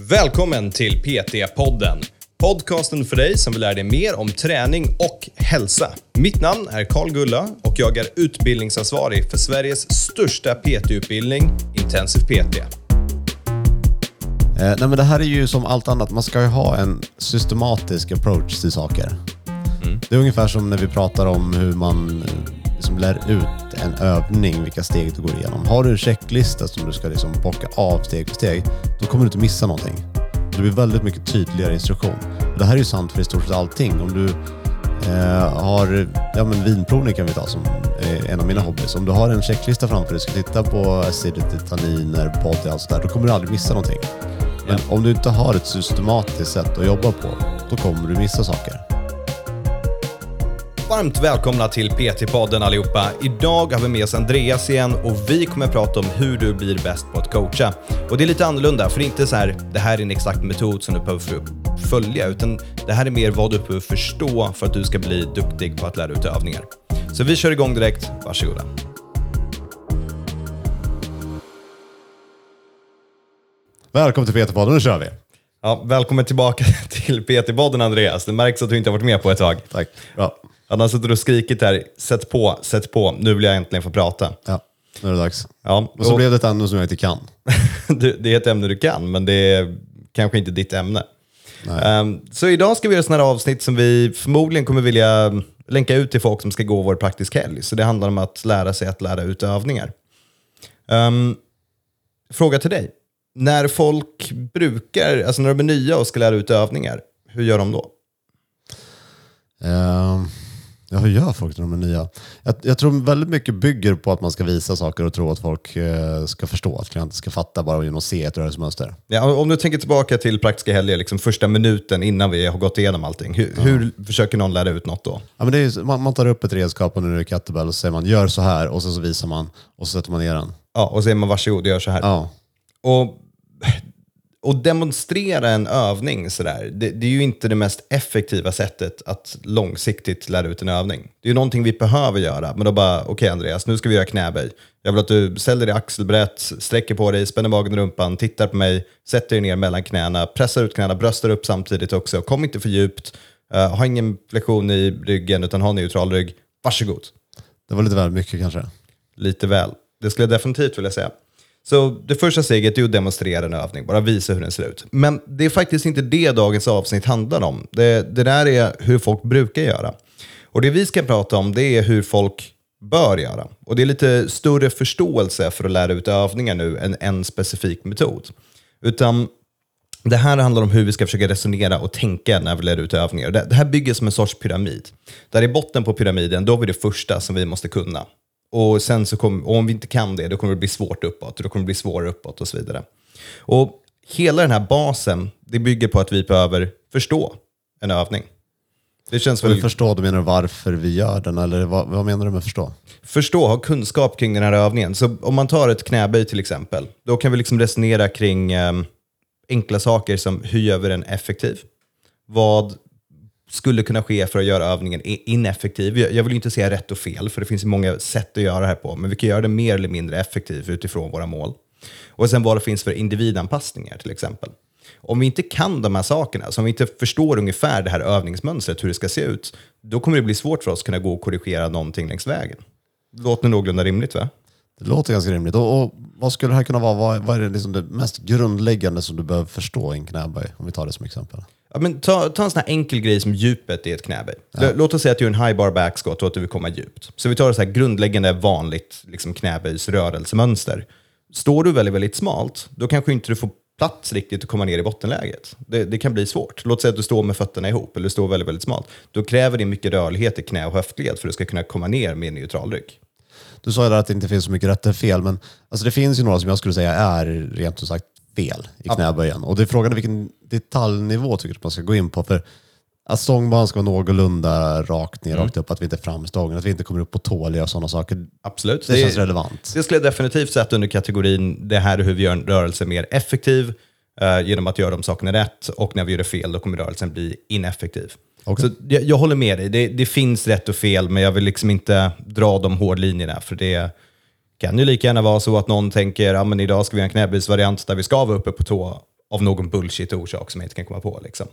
Välkommen till PT-podden. Podcasten för dig som vill lära dig mer om träning och hälsa. Mitt namn är Karl Gulla och jag är utbildningsansvarig för Sveriges största PT-utbildning, Intensiv PT. Eh, nej men det här är ju som allt annat, man ska ju ha en systematisk approach till saker. Det är ungefär som när vi pratar om hur man eh, liksom lär ut en övning, vilka steg du går igenom. Har du en checklista som du ska liksom bocka av steg för steg, då kommer du inte missa någonting. Det blir väldigt mycket tydligare instruktion. Och det här är ju sant för i stort sett allting. Om du eh, har, ja men vinprovning kan vi ta som eh, en av mina hobbys. Om du har en checklista framför dig, ska titta på acidity, tanniner, body och allt sådär, då kommer du aldrig missa någonting. Men om du inte har ett systematiskt sätt att jobba på, då kommer du missa saker. Varmt välkomna till PT-podden allihopa. Idag har vi med oss Andreas igen och vi kommer prata om hur du blir bäst på att coacha. Och det är lite annorlunda, för det är inte så här, det här är en exakt metod som du behöver följa, utan det här är mer vad du behöver förstå för att du ska bli duktig på att lära ut övningar. Så vi kör igång direkt, varsågoda. Välkommen till PT-podden, nu kör vi! Ja, välkommen tillbaka till PT-podden Andreas. Det märks att du inte har varit med på ett tag. Tack. Bra. Han har suttit och skrikit här, sätt på, sätt på, nu vill jag äntligen få prata. Ja, nu är det dags. Ja, Och så och- blev det ett ämne som jag inte kan. Det är ett ämne du kan, men det är kanske inte ditt ämne. Ehm, så idag ska vi göra sådana här avsnitt som vi förmodligen kommer vilja länka ut till folk som ska gå vår praktisk helg. Så det handlar om att lära sig att lära ut övningar. Ehm, fråga till dig. När folk brukar, alltså när de är nya och ska lära ut övningar, hur gör de då? Ehm, ja, hur gör folk när de är nya? Jag, jag tror väldigt mycket bygger på att man ska visa saker och tro att folk eh, ska förstå. Att klienter ska fatta bara genom att se ett rörelsemönster. Ja, om du tänker tillbaka till praktiska helger, liksom första minuten innan vi har gått igenom allting. Hur, hur försöker någon lära ut något då? Ja, men det är, man, man tar upp ett redskap och nu är det kettlebell och så säger man gör så här och sen så visar man och så sätter man ner den. Ja, och så är man varsågod, gör så här. Ja, Och, och demonstrera en övning sådär, det, det är ju inte det mest effektiva sättet att långsiktigt lära ut en övning. Det är ju någonting vi behöver göra, men då bara, okej Andreas, nu ska vi göra knäböj. Jag vill att du ställer dig axelbrett, sträcker på dig, spänner magen i rumpan, tittar på mig, sätter dig ner mellan knäna, pressar ut knäna, bröstar upp samtidigt också. Kom inte för djupt, uh, ha ingen flexion i ryggen, utan ha neutral rygg. Varsågod det var lite väl mycket kanske. lite väl. Det skulle jag definitivt vilja säga. Så det första steget är att demonstrera en övning, bara visa hur den ser ut. Men det är faktiskt inte det dagens avsnitt handlar om. Det, det där är hur folk brukar göra. Och det vi ska prata om det är hur folk bör göra. Och det är lite större förståelse för att lära ut övningar nu än en specifik metod. Utan det här handlar om hur vi ska försöka resonera och tänka när vi lär ut övningar. Det, det här bygger som en sorts pyramid. Där i botten på pyramiden, då har vi det första som vi måste kunna. Och, sen så kom, och om vi inte kan det, då kommer det bli svårt uppåt. Då kommer det bli svårare uppåt och så vidare. Och hela den här basen, det bygger på att vi behöver förstå en övning. Det känns väl... förstå, du menar varför vi gör den eller vad, vad menar du med förstå? förstå, ha kunskap kring den här övningen. Så om man tar ett knäböj till exempel, då kan vi liksom resonera kring ehm, enkla saker som hur gör vi den effektiv? Vad skulle kunna ske för att göra övningen ineffektiv? Jag vill inte säga rätt och fel, för det finns många sätt att göra det här på, men vi kan göra det mer eller mindre effektivt utifrån våra mål. Och sen vad det finns för individanpassningar till exempel. Om vi inte kan de här sakerna, så om vi inte förstår ungefär det här övningsmönstret, hur det ska se ut, då kommer det bli svårt för oss att kunna gå och korrigera någonting längs vägen. Låter någorlunda rimligt va? Det låter ganska rimligt. Och, och vad skulle det här kunna vara? Vad, vad är det, liksom det mest grundläggande som du behöver förstå i en knäböj? Om vi tar det som exempel. Ja, men ta, ta en sån här enkel grej som djupet i ett knäböj. L- Låt oss säga att du gör en high bar back squat och att du vill komma djupt. Så vi tar ett så här grundläggande vanligt liksom knäböjsrörelsemönster. Står du väldigt, väldigt smalt, då kanske inte du får plats riktigt att komma ner i bottenläget. Det, det kan bli svårt. Låt säga att du står med fötterna ihop eller du står väldigt, väldigt smalt. Då kräver det mycket rörlighet i knä och höftled för att du ska kunna komma ner med neutral rygg. Du sa ju där att det inte finns så mycket rätt eller fel, men alltså det finns ju några som jag skulle säga är rent ut sagt fel i knäböjen. Och det är frågan är vilken detaljnivå tycker du att man ska gå in på. För att stångbanan ska vara någorlunda rakt ner, rakt upp, att vi inte är framstången, att vi inte kommer upp på tå eller gör sådana saker. Absolut. Det, känns relevant. Det skulle jag definitivt sätta under kategorin det här är hur vi gör en rörelse mer effektiv eh, genom att göra de sakerna rätt och när vi gör det fel då kommer rörelsen bli ineffektiv. Okej. Så jag, jag håller med dig, det, det finns rätt och fel men jag vill liksom inte dra de hårdlinjerna för det kan ju lika gärna vara så att någon tänker att men idag ska vi göra en knäböjsvariant där vi ska vara uppe på tå av någon bullshit-orsak som jag inte kan komma på. Liksom.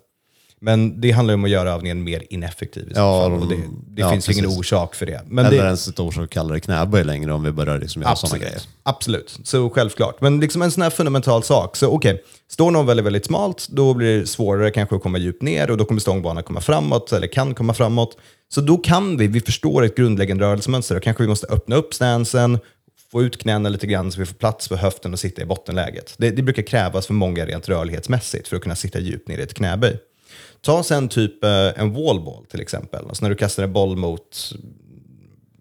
Men det handlar om att göra övningen mer ineffektiv i så Ja, fall. Och det det ja, finns ju ingen precis. orsak för det. Men Eller det, ens ett ord som kallar det knäböj längre om vi börjar liksom göra sådana grejer. Absolut, så självklart. Men liksom en sån här fundamental sak. Så okej, står någon väldigt, väldigt smalt, då blir det svårare kanske att komma djupt ner och då kommer stångbanan komma framåt, eller kan komma framåt. Så då kan vi, vi förstår ett grundläggande rörelsemönster och kanske vi måste öppna upp stansen, få ut knäna lite grann så vi får plats för höften och sitta i bottenläget. Det, det brukar krävas för många rent rörlighetsmässigt för att kunna sitta djupt ner i ett knäböj. Ta sen typ eh, en wallball till exempel, alltså när du kastar en boll mot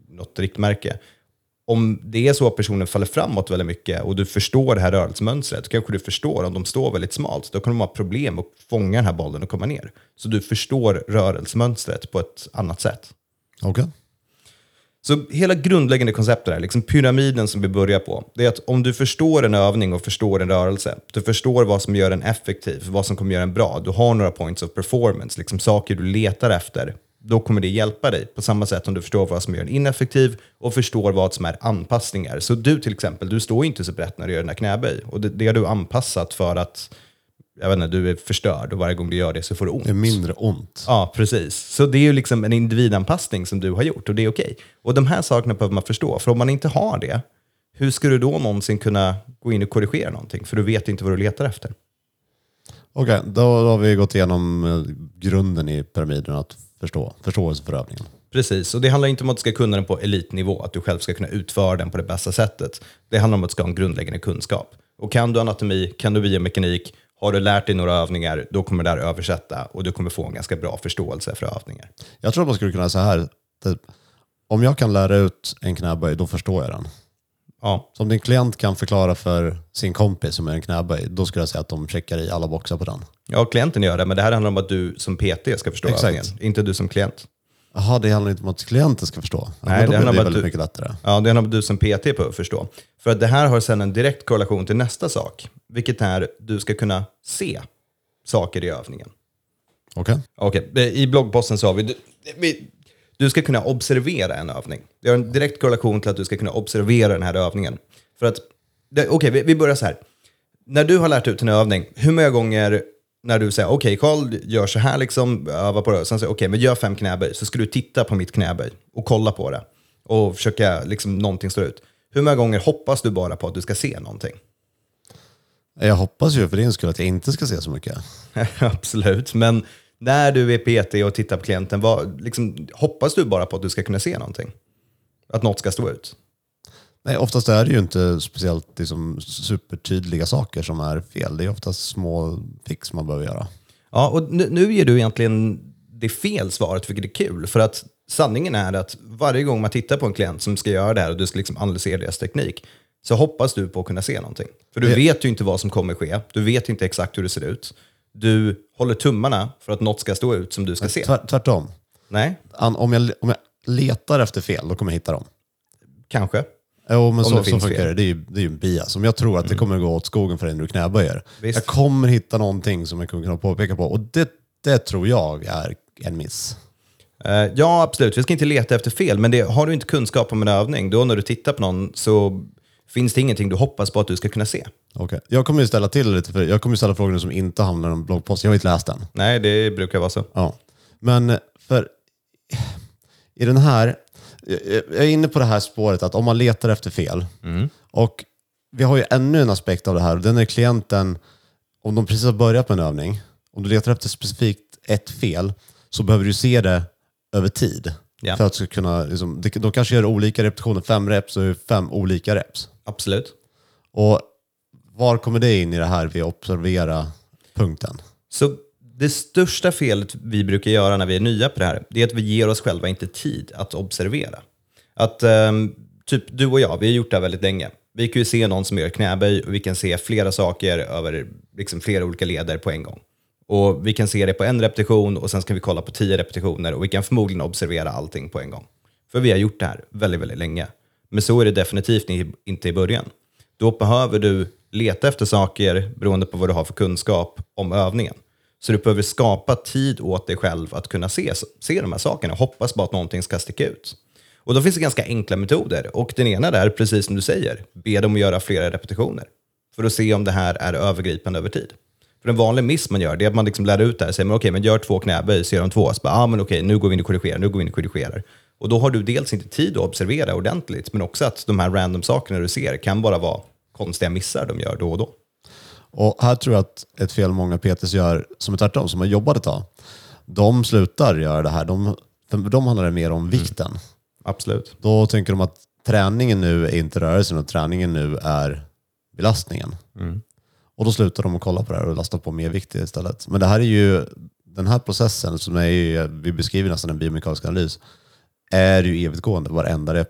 något riktmärke. Om det är så att personen faller framåt väldigt mycket och du förstår det här rörelsemönstret, då kanske du förstår om de står väldigt smalt, då kan de ha problem att fånga den här bollen och komma ner. Så du förstår rörelsemönstret på ett annat sätt. Okej. Så hela grundläggande konceptet liksom pyramiden som vi börjar på, det är att om du förstår en övning och förstår en rörelse, du förstår vad som gör den effektiv, vad som kommer göra den bra, du har några points of performance, liksom saker du letar efter, då kommer det hjälpa dig. På samma sätt om du förstår vad som gör den ineffektiv och förstår vad som är anpassningar. Så du till exempel, du står inte så brett när du gör dina knäböj och det, det har du anpassat för att jag vet inte, du är förstörd och varje gång du gör det så får du ont. Det är mindre ont. Ja, precis. Så det är ju liksom en individanpassning som du har gjort och det är okej. Och de här sakerna behöver man förstå, för om man inte har det, hur ska du då någonsin kunna gå in och korrigera någonting? För du vet inte vad du letar efter. Okej, då, då har vi gått igenom eh, grunden i pyramiden, att förstå. Förståelse för övningen. Precis, och det handlar inte om att du ska kunna den på elitnivå, att du själv ska kunna utföra den på det bästa sättet. Det handlar om att du ska ha en grundläggande kunskap. Och kan du anatomi, kan du biomekanik, har du lärt dig några övningar, då kommer det här översätta och du kommer få en ganska bra förståelse för övningar. Jag tror att man skulle kunna säga här, typ, om jag kan lära ut en knäböj, då förstår jag den. Ja, Så om din klient kan förklara för sin kompis som är en knäböj, då skulle jag säga att de checkar i alla boxar på den. ja klienten gör det, men det här handlar om att du som PT ska förstå Exakt. övningen, inte du som klient. Jaha, det handlar inte om att klienten ska förstå. Ja, Nej, det handlar om att du- mycket lättare. Ja, det handlar om att du som PT behöver förstå. För att det här har sedan en direkt korrelation till nästa sak, vilket är du ska kunna se saker i övningen. Okej? Okej, i bloggposten har vi, du, vi, du ska kunna observera en övning. Det har en direkt korrelation till att du ska kunna observera den här övningen. För att, okej, vi, vi börjar så här. När du har lärt ut en övning, hur många gånger när du säger okej, Karl gör så här, liksom, öva på det, sen säger okej, men gör fem knäböj, så ska du titta på mitt knäböj och kolla på det och försöka, liksom, någonting står ut. Hur många gånger hoppas du bara på att du ska se någonting? Jag hoppas ju för din skull att jag inte ska se så mycket. Absolut, men när du är PT och tittar på klienten, vad, liksom, hoppas du bara på att du ska kunna se någonting? Att något ska stå ut? Nej, oftast är det ju inte speciellt liksom, supertydliga saker som är fel. Det är oftast små fix man behöver göra. Ja, och nu, nu ger du egentligen det fel svaret, vilket är kul. För att sanningen är att varje gång man tittar på en klient som ska göra det här och du ska liksom analysera deras teknik, så hoppas du på att kunna se någonting. För du Det- vet ju inte vad som kommer ske. Du vet inte exakt hur det ser ut. Du håller tummarna för att något ska stå ut som du ska se. Tvärt, tvärtom. Nej, om, jag, om jag letar efter fel, då kommer jag hitta dem. kanske. Jo, men så, så funkar det. Det är, ju, det är ju en bias. Om jag tror att det kommer gå åt skogen för dig när du knäböjer. Jag kommer hitta någonting som jag kommer kunna påpeka på. Och det, det tror jag är en miss. Eh, ja, absolut. Vi ska inte leta efter fel, men det, har du inte kunskap om en övning, då när du tittar på någon så finns det ingenting du hoppas på att du ska kunna se. Okej. Jag kommer ju ställa till lite, för jag kommer ju ställa frågor som inte hamnar i en bloggpost. Jag har inte läst den. Nej, det brukar vara så. Ja. Men för i den här, jag är inne på det här spåret att om man letar efter fel, och vi har ju ännu en aspekt av det här, och den är klienten, om de precis har börjat med en övning, om du letar efter specifikt ett fel, så behöver du se det över tid. Ja. För att ska kunna, liksom, de- kanske gör olika repetitioner, fem reps och fem olika reps. Absolut. Och var kommer det in i det här vid observera punkten? Så det största felet vi brukar göra när vi är nya på det här, det är att vi ger oss själva inte tid att observera. Att ehm, typ du och jag, vi har gjort det här väldigt länge. Vi kan ju se någon som gör knäböj och vi kan se flera saker över liksom, flera olika leder på en gång. Och vi kan se det på en repetition och sen ska vi kolla på tio repetitioner och vi kan förmodligen observera allting på en gång. För vi har gjort det här väldigt, väldigt länge. Men så är det definitivt inte i början. Då behöver du leta efter saker beroende på vad du har för kunskap om övningen. Så du behöver skapa tid åt dig själv att kunna se, se de här sakerna och hoppas bara att någonting ska sticka ut. Och då finns det ganska enkla metoder. Och den ena är precis som du säger, be dem att göra flera repetitioner. För att se om det här är övergripande över tid. För en vanlig miss man gör, det är att man liksom lär ut det här. Säger man okej, men gör två knäböj, så gör de två. Så bara, ah, men okej, nu går vi in och korrigerar, nu går vi in och korrigerar. Och då har du dels inte tid att observera ordentligt, men också att de här random sakerna du ser kan bara vara konstiga missar de gör då och då. Och här tror jag att ett fel många PTs gör, som är tvärtom, som har jobbat ett tag, de slutar göra det här. De, för dem handlar det mer om vikten. Absolut. Då tänker de att träningen nu är inte rörelsen och träningen nu är belastningen. Och då slutar de att kolla på det här och lastar på mer vikt istället. Men det här är ju, den här processen som är ju, vi beskriver nästan en biomekanisk analys, är ju evigtgående varenda det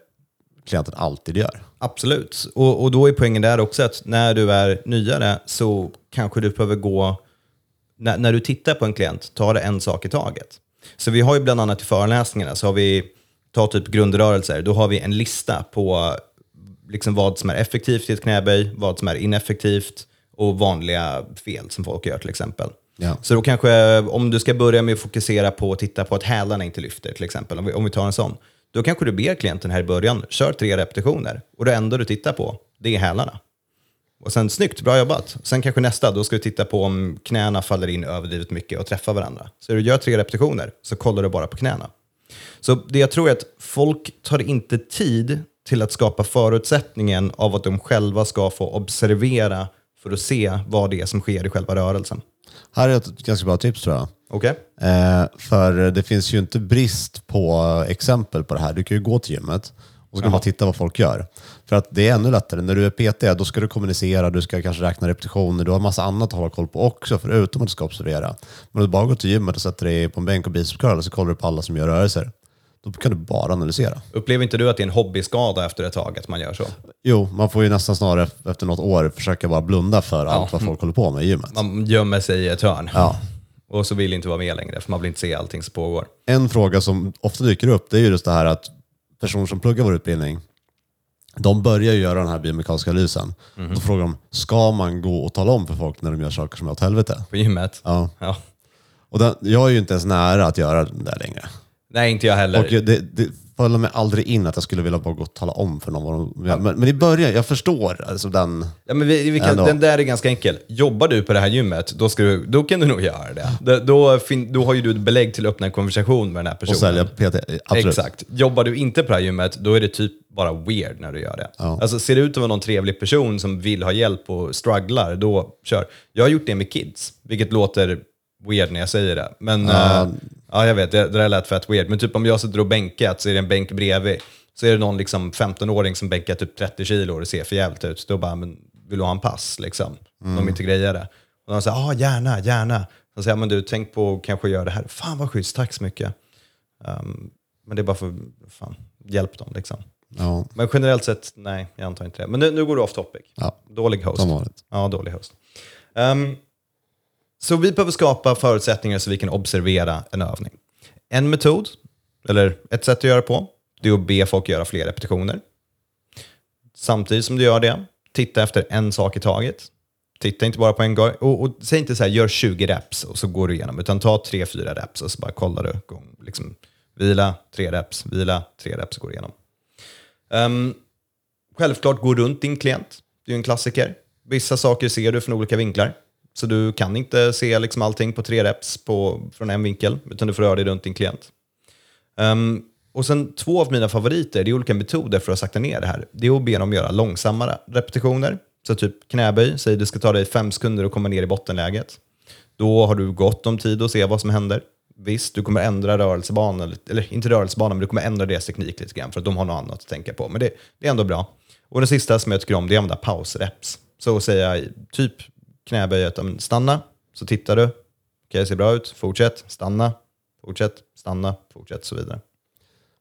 klienten alltid gör. Absolut. Och, och då är poängen där också att när du är nyare så kanske du behöver gå... När, när du tittar på en klient, ta det en sak i taget. Så vi har ju bland annat i föreläsningarna, så har vi, ta typ grundrörelser, då har vi en lista på liksom vad som är effektivt i ett knäböj, vad som är ineffektivt och vanliga fel som folk gör till exempel. Ja. Så då kanske, om du ska börja med att fokusera på att titta på att hälarna inte lyfter till exempel, om vi, om vi tar en sån, då kanske du ber klienten här i början, kör tre repetitioner och det enda du tittar på, det är hälarna. Och sen snyggt, bra jobbat. Sen kanske nästa, då ska du titta på om knäna faller in överdrivet mycket och träffar varandra. Så du gör tre repetitioner, så kollar du bara på knäna. Så det jag tror är att folk tar inte tid till att skapa förutsättningen av att de själva ska få observera för att se vad det är som sker i själva rörelsen. Här är ett ganska bra tips tror jag. Okej? Eh, för det finns ju inte brist på exempel på det här. Du kan ju gå till gymmet och så kan man titta vad folk gör. För att det är ännu lättare. När du är PT, då ska du kommunicera, du ska kanske räkna repetitioner, du har massa annat att hålla koll på också, förutom att du ska observera. Men om du bara går till gymmet och sätter dig på en bänk och bicepscurl och så kollar du på alla som gör rörelser. Då kan du bara analysera. Upplever inte du att det är en hobbyskada efter ett tag att man gör så? Jo, man får ju nästan snarare efter något år försöka bara blunda för allt vad folk håller på med i gymmet. Man gömmer sig i ett hörn. Ja. Och så vill inte vara med längre, för man vill inte se allting som pågår. En fråga som ofta dyker upp det är ju just det här att personer som pluggar vår utbildning, de börjar ju göra den här biomekaniska analysen. Då frågar de, ska man gå och tala om för folk när de gör saker som är åt helvete? På gymmet? Ja. ja. Och den, jag är ju inte ens nära att göra det där längre. Nej, inte jag heller. Och det, det föll mig aldrig in att jag skulle vilja bara gå och tala om för någon vad de gör. Men, men i början, jag förstår alltså den... Ja, men vi, vi kan, Ändå. den där är ganska enkel. Jobbar du på det här gymmet, då, ska du, då kan du nog göra det. Då, då, fin, då har ju du ett belägg till att öppna en konversation med den här personen. Och sälja PT. Absolut. Exakt. Jobbar du inte på det här gymmet, då är det typ bara weird när du gör det. Alltså, ser det ut att vara någon trevlig person som vill ha hjälp och strugglar, då kör. Jag har gjort det med kids, vilket låter weird när jag säger det. Men eh, ja, jag vet, det, det där lät fett weird. Men typ om jag sitter och bänkat så är det en bänk bredvid. Så är det någon liksom 15-åring som bänkar typ 30 kilo och det ser för jävligt ut. Då bara, men vill du ha en pass liksom? De inte grejer det. Och de säger, ja ah, gärna, gärna. Så säger jag, men du, tänk på att kanske göra det här. Fan vad schysst, tack så mycket. Um, men det är bara för, fan, hjälp dem liksom. Ja, Men generellt sett, nej, jag antar inte det. Men nu, nu går du off topic. Ja. Dålig host. Ja, dålig host. Ehm, så vi behöver skapa förutsättningar så vi kan observera en övning. En metod, eller ett sätt att göra det på, det är att be folk göra fler repetitioner. Samtidigt som du gör det, titta efter en sak i taget. Titta inte bara på en gång. Och, och säg inte så här, gör 20 reps och så går du igenom. Utan ta 3-4 reps och så bara kollar du. Gång, liksom, vila, 3 reps, vila, 3 reps och går igenom. Um, självklart gå runt din klient. Det är ju en klassiker. Vissa saker ser du från olika vinklar. Så du kan inte se liksom allting på tre reps på, från en vinkel, utan du får röra dig runt din klient. Um, och sen två av mina favoriter, det är olika metoder för att sakta ner det här. Det är att be dem göra långsammare repetitioner. Så typ knäböj, säg det ska ta dig fem sekunder att komma ner i bottenläget. Då har du gott om tid att se vad som händer. Visst, du kommer ändra rörelsebanan, eller, eller inte rörelsebanan, men du kommer ändra deras teknik lite grann för att de har något annat att tänka på. Men det, det är ändå bra. Och den sista som jag tycker om, det är att använda pausreps. Så att säga typ knäböjet, stanna, så tittar du. Okej, ser bra ut. Fortsätt, stanna, fortsätt, stanna, fortsätt så vidare.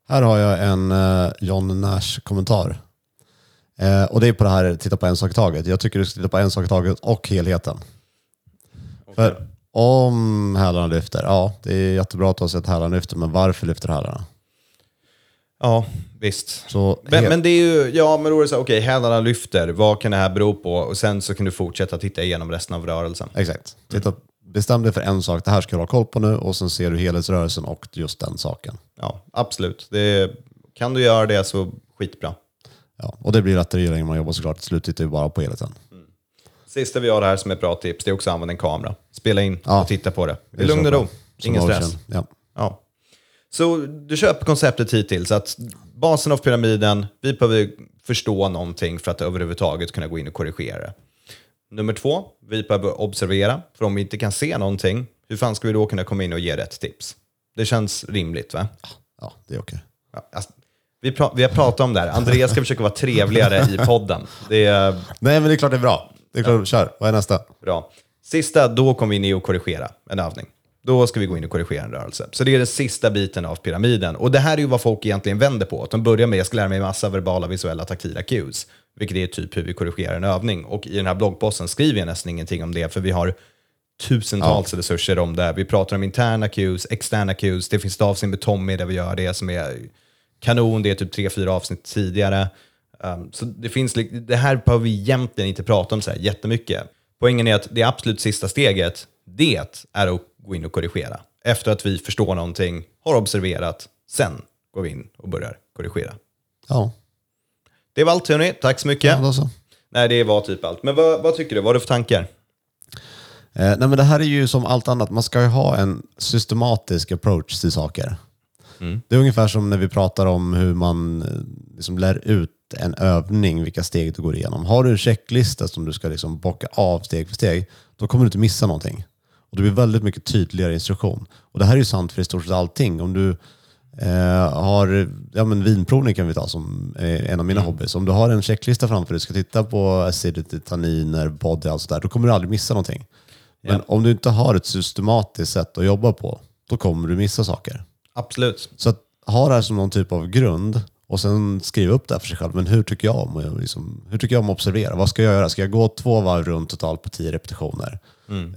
Här har jag en eh, John Nash-kommentar. Eh, och det är på det här, titta på en sak i taget. Jag tycker du ska titta på en sak i taget och helheten. För om hälarna lyfter, ja det är jättebra att du har sett hälarna lyfter, men varför lyfter hälarna? Ja, visst. Så Men, men det är ju, ja men då är det så här, okej, hälarna lyfter, vad kan det här bero på? Och sen så kan du fortsätta titta igenom resten av rörelsen. Exakt. Titta, bestäm dig för en sak, det här ska du ha koll på nu och sen ser du helhetsrörelsen och just den saken. Ja, absolut. Det, kan du göra det så skitbra. Ja, och det blir lättare ju längre man jobbar såklart. Till slut tittar vi bara på helheten. Sista vi har här som är ett bra tips, det är också att använda en kamera. Spela in Ja. och titta på det. Det I är lugn och ro, ingen stress. Ja. Ja. Så du köper konceptet hittills att basen av pyramiden, vi behöver förstå någonting för att överhuvudtaget kunna gå in och korrigera. Nummer två, vi behöver observera. För om vi inte kan se någonting, hur fan ska vi då kunna komma in och ge rätt tips? Det känns rimligt va? ja, det är okej. Ja, alltså, vi, vi har pratat om det här. Andreas ska försöka vara trevligare i podden. Det är Nej, men det är klart det är bra. Det är klart, kör. Vad är nästa? bra. Sista, då kommer vi in i och korrigera en övning. Då ska vi gå in och korrigera en rörelse. Så det är den sista biten av pyramiden. Och det här är ju vad folk egentligen vänder på. De börjar med, jag ska lära mig massa verbala, visuella, taktila cues. Vilket är typ hur vi korrigerar en övning. Och i den här bloggposten skriver jag nästan ingenting om det, för vi har tusentals resurser om det. Vi pratar om interna cues, externa cues. Det finns ett avsnitt med Tommy där vi gör det som är kanon. Det är typ tre, fyra avsnitt tidigare. Um, så det, finns, det här behöver vi egentligen inte prata om så här jättemycket. Poängen är att det absolut sista steget, det är att gå in och korrigera. Efter att vi förstår någonting, har observerat, sen går vi in och börjar korrigera. Ja, Det var allt hörni, tack så mycket. ja så. Nej, det var typ allt. Men vad, vad tycker du? Vad har du för tankar? Eh, nej, men det här är ju som allt annat. Man ska ju ha en systematisk approach till saker. Det är ungefär som när vi pratar om hur man eh, liksom lär ut en övning, vilka steg du går igenom. Har du en checklista som du ska liksom bocka av steg för steg, då kommer du inte missa någonting. Och det blir väldigt mycket tydligare instruktion. Och det här är ju sant för i stort sett allting. Om du eh, har, ja men vinprovning kan vi ta som eh, en av mina hobbys. Om du har en checklista framför dig, ska titta på acidity, tanniner, body och allt sådär, då kommer du aldrig missa någonting. Men om du inte har ett systematiskt sätt att jobba på, då kommer du missa saker. Absolut. Så att ha det här som någon typ av grund och sen skriva upp det här för sig själv. Men hur tycker jag om, att liksom, hur tycker jag om att observera? Vad ska jag göra? Ska jag gå två varv runt totalt på tio repetitioner?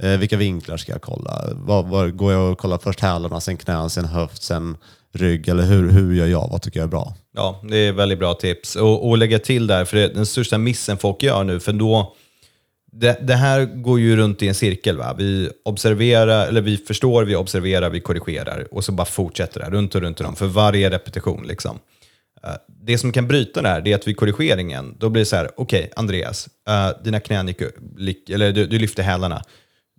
Eh, vilka vinklar ska jag kolla? Vad, vad, går jag och kollar först hälarna, sen knän, sen höft, sen rygg? Eller hur, hur gör jag? Vad tycker jag är bra? Ja, det är väldigt bra tips. Och, och lägga till där, för det är den största missen folk gör nu, för då, det, det här går ju runt i en cirkel. Va? Vi observerar, eller vi förstår, vi observerar, vi korrigerar och så bara fortsätter det runt och runt och runt för varje repetition. Liksom. Eh, Det som kan bryta det här, det är att vid korrigeringen, då blir det så här, okej Andreas, eh, dina knän gick, lik- eller du, du lyfte hälarna.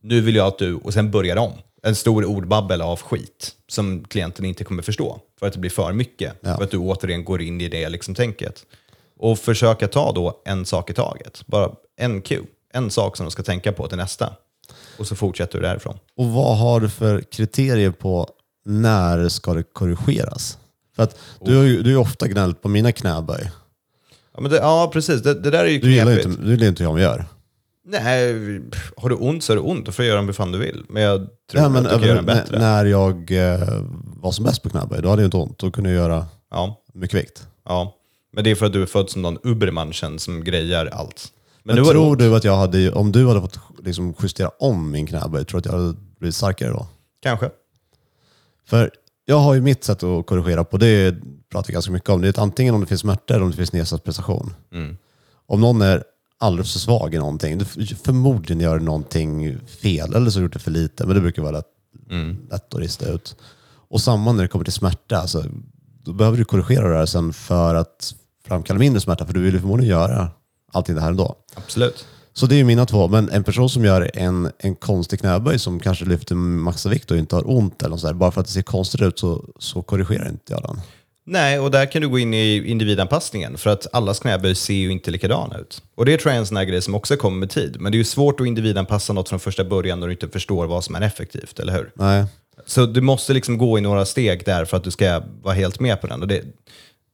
Nu vill jag att du, och sen börjar om. En stor ordbabbel av skit som klienten inte kommer förstå. För att det blir för mycket. Ja. För att du återigen går in i det liksom, tänket. Och försöka ta då en sak i taget. Bara en cue. En sak som de ska tänka på till nästa. Och så fortsätter du därifrån. Och vad har du för kriterier på när ska det korrigeras? För att du du ju ofta gnällt på mina knäböj. Ja, men det, ja precis. Det, det där är ju Du gillar knepigt. inte, du gillar inte hur jag gör. Nej, pff, har du ont så är det ont. Då får du göra hur fan du vill. Men jag tror Ja, men att du kan göra den över- bättre. när jag eh, var som bäst på knäböj, då hade jag inte ont. Då kunde jag göra Ja, mycket vikt. ja. Men det är för att du är född som någon ubermanchen som grejer allt. Men, Men, nu har du tror ont. du att jag hade, om du hade fått liksom justera om min knäböj, tror du att jag hade blivit starkare då? Kanske. För jag har ju mitt sätt att korrigera på, det pratar vi ganska mycket om. Det är antingen om det finns smärta eller om det finns nedsatt prestation. Mm. Om någon är alldeles för svag i någonting, förmodligen gör någonting fel eller så har gjort det för lite, men det brukar vara lätt, Mm. lätt att rista ut. Och samma när det kommer till smärta, alltså, då behöver du korrigera rörelsen för att framkalla mindre smärta, för du vill ju förmodligen göra allting det här ändå. Absolut. Så det är ju mina två. Men en person som gör en, en konstig knäböj som kanske lyfter maxvikt och inte har ont eller något sådär, bara för att det ser konstigt ut så, så korrigerar inte jag den. Nej, och där kan du gå in i individanpassningen. För att allas knäböj ser ju inte likadana ut. Och det tror jag är en sån här grej som också kommer med tid. Men det är ju svårt att individanpassa något från första början när du inte förstår vad som är effektivt, eller hur? Nej, Så du måste liksom gå i några steg där för att du ska vara helt med på den. Och det,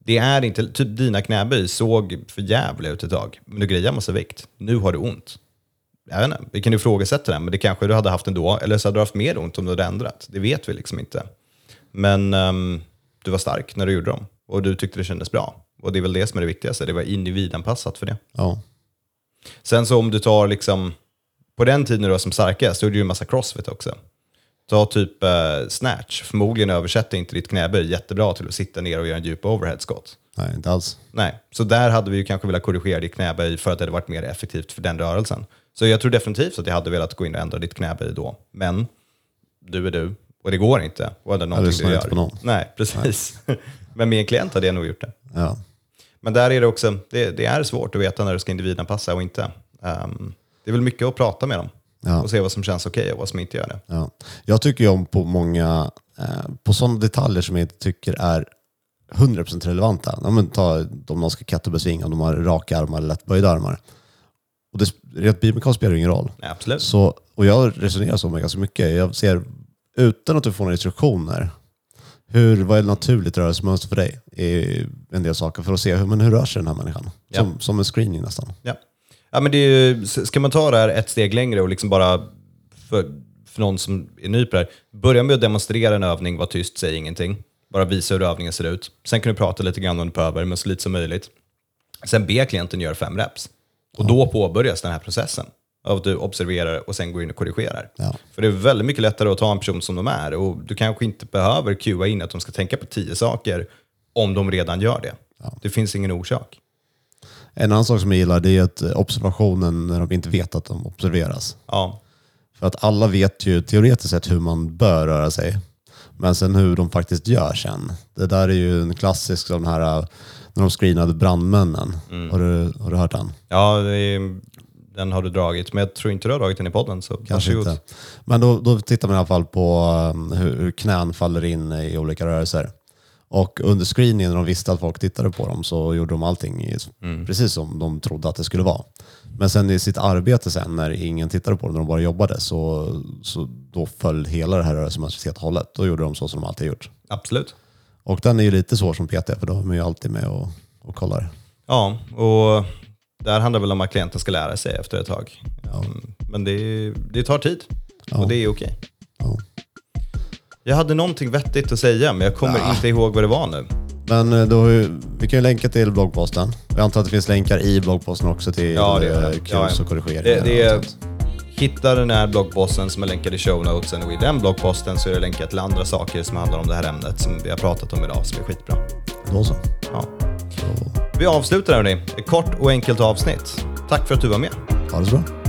det är inte, typ dina knäböj såg för jävla ut ett tag, men du grejar massa vikt. Nu har du ont. Jag vet inte, vi kan ifrågasätta den, men det kanske du hade haft ändå. Eller så hade du haft mer ont om du hade ändrat. Det vet vi liksom inte. Men ehm, du var stark när du gjorde dem och du tyckte det kändes bra. Och det är väl det som är det viktigaste, det var individanpassat för det. ja. Sen så om du tar liksom, på den tiden du var som starkast, då gjorde du ju en massa crossfit också. Ta typ eh, snatch, förmodligen översätter inte ditt knäböj jättebra till att sitta ner och göra en djup overhead squat. Nej, inte alls. Nej, så där hade vi ju kanske velat korrigera ditt knäböj för att det hade varit mer effektivt för den rörelsen. Så jag tror definitivt att jag hade velat gå in och ändra ditt knäböj då. Men du är du och det går inte. Och det är någonting lyssnar du gör. på någon. Nej, precis. Men med en klient hade jag nog gjort det. Ja. Men där är det också, det, det är svårt att veta när du ska individanpassa och inte. Ehm, Det är väl mycket att prata med dem Ja. och se vad som känns okej och vad som inte gör det. Ja. Jag tycker ju om på många, eh, på sådana detaljer som jag inte tycker är 100% relevanta. Ja, men ta om någon ska kettlebellsvinga, om de har raka armar eller lättböjda armar. Och det, rent biomekaniskt spelar det ingen roll. Nej, absolut. Så, och jag resonerar så med ganska mycket. Jag ser, utan att du får några instruktioner, hur, vad är naturligt rörelsemönster för dig? I en del saker för att se hur, men hur rör sig den här människan? Som, som en screening nästan. Ja. Ja, men det är ju, ska man ta det här ett steg längre och liksom bara, för, för någon som är ny på det här, börja med att demonstrera en övning, var tyst, säg ingenting. Bara visa hur övningen ser ut. Sen kan du prata lite grann om du behöver, men så lite som möjligt. Sen be klienten göra fem reps. Och då påbörjas den här processen. Av att du observerar och sen går in och korrigerar. Ja. För det är väldigt mycket lättare att ta en person som de är. Och du kanske inte behöver cuea in att de ska tänka på tio saker om de redan gör det. Det finns ingen orsak. En annan sak som jag gillar det är att observationen när de inte vet att de observeras. Ja, För att alla vet ju teoretiskt sett hur man bör röra sig. Men sen hur de faktiskt gör sen. Det där är ju en klassisk sån här äh, när de screenade brandmännen. Har, du, har du hört den? Ja, är, den har du dragit, men jag tror inte du har dragit den i podden. Så Kanske varsågod. inte. Men då, då tittar man i alla fall på um, hur, hur knän faller in i olika rörelser. Och under screeningen när de visste att folk tittade på dem så gjorde de allting i, precis som de trodde att det skulle vara. Men sen i sitt arbete sen när ingen tittade på dem, när de bara jobbade, så, så då föll hela det här rörelsemönstret helt och hållet. Då gjorde de så som de alltid gjort. Absolut. Och den är ju lite svår som PT för då är man ju alltid med och, och kollar. Ja, och det här handlar väl om att klienten ska lära sig efter ett tag. Um, Men det, det tar tid och det är okej. Ja. Jag hade någonting vettigt att säga, men jag kommer inte ihåg vad det var nu. Men eh, då, vi kan ju länka till bloggposten. Jag antar att det finns länkar i bloggposten också till Ja, det eh, Ja, ja. och korrigeringar. Det, det är, sånt. hitta den här bloggposten som är länkad i show notesen och i den bloggposten så är det länkat till andra saker som handlar om det här ämnet som vi har pratat om idag som är skitbra. Då så. Ja. Vi avslutar hörni. Ett kort och enkelt avsnitt. Tack för att du var med. Ha det så bra.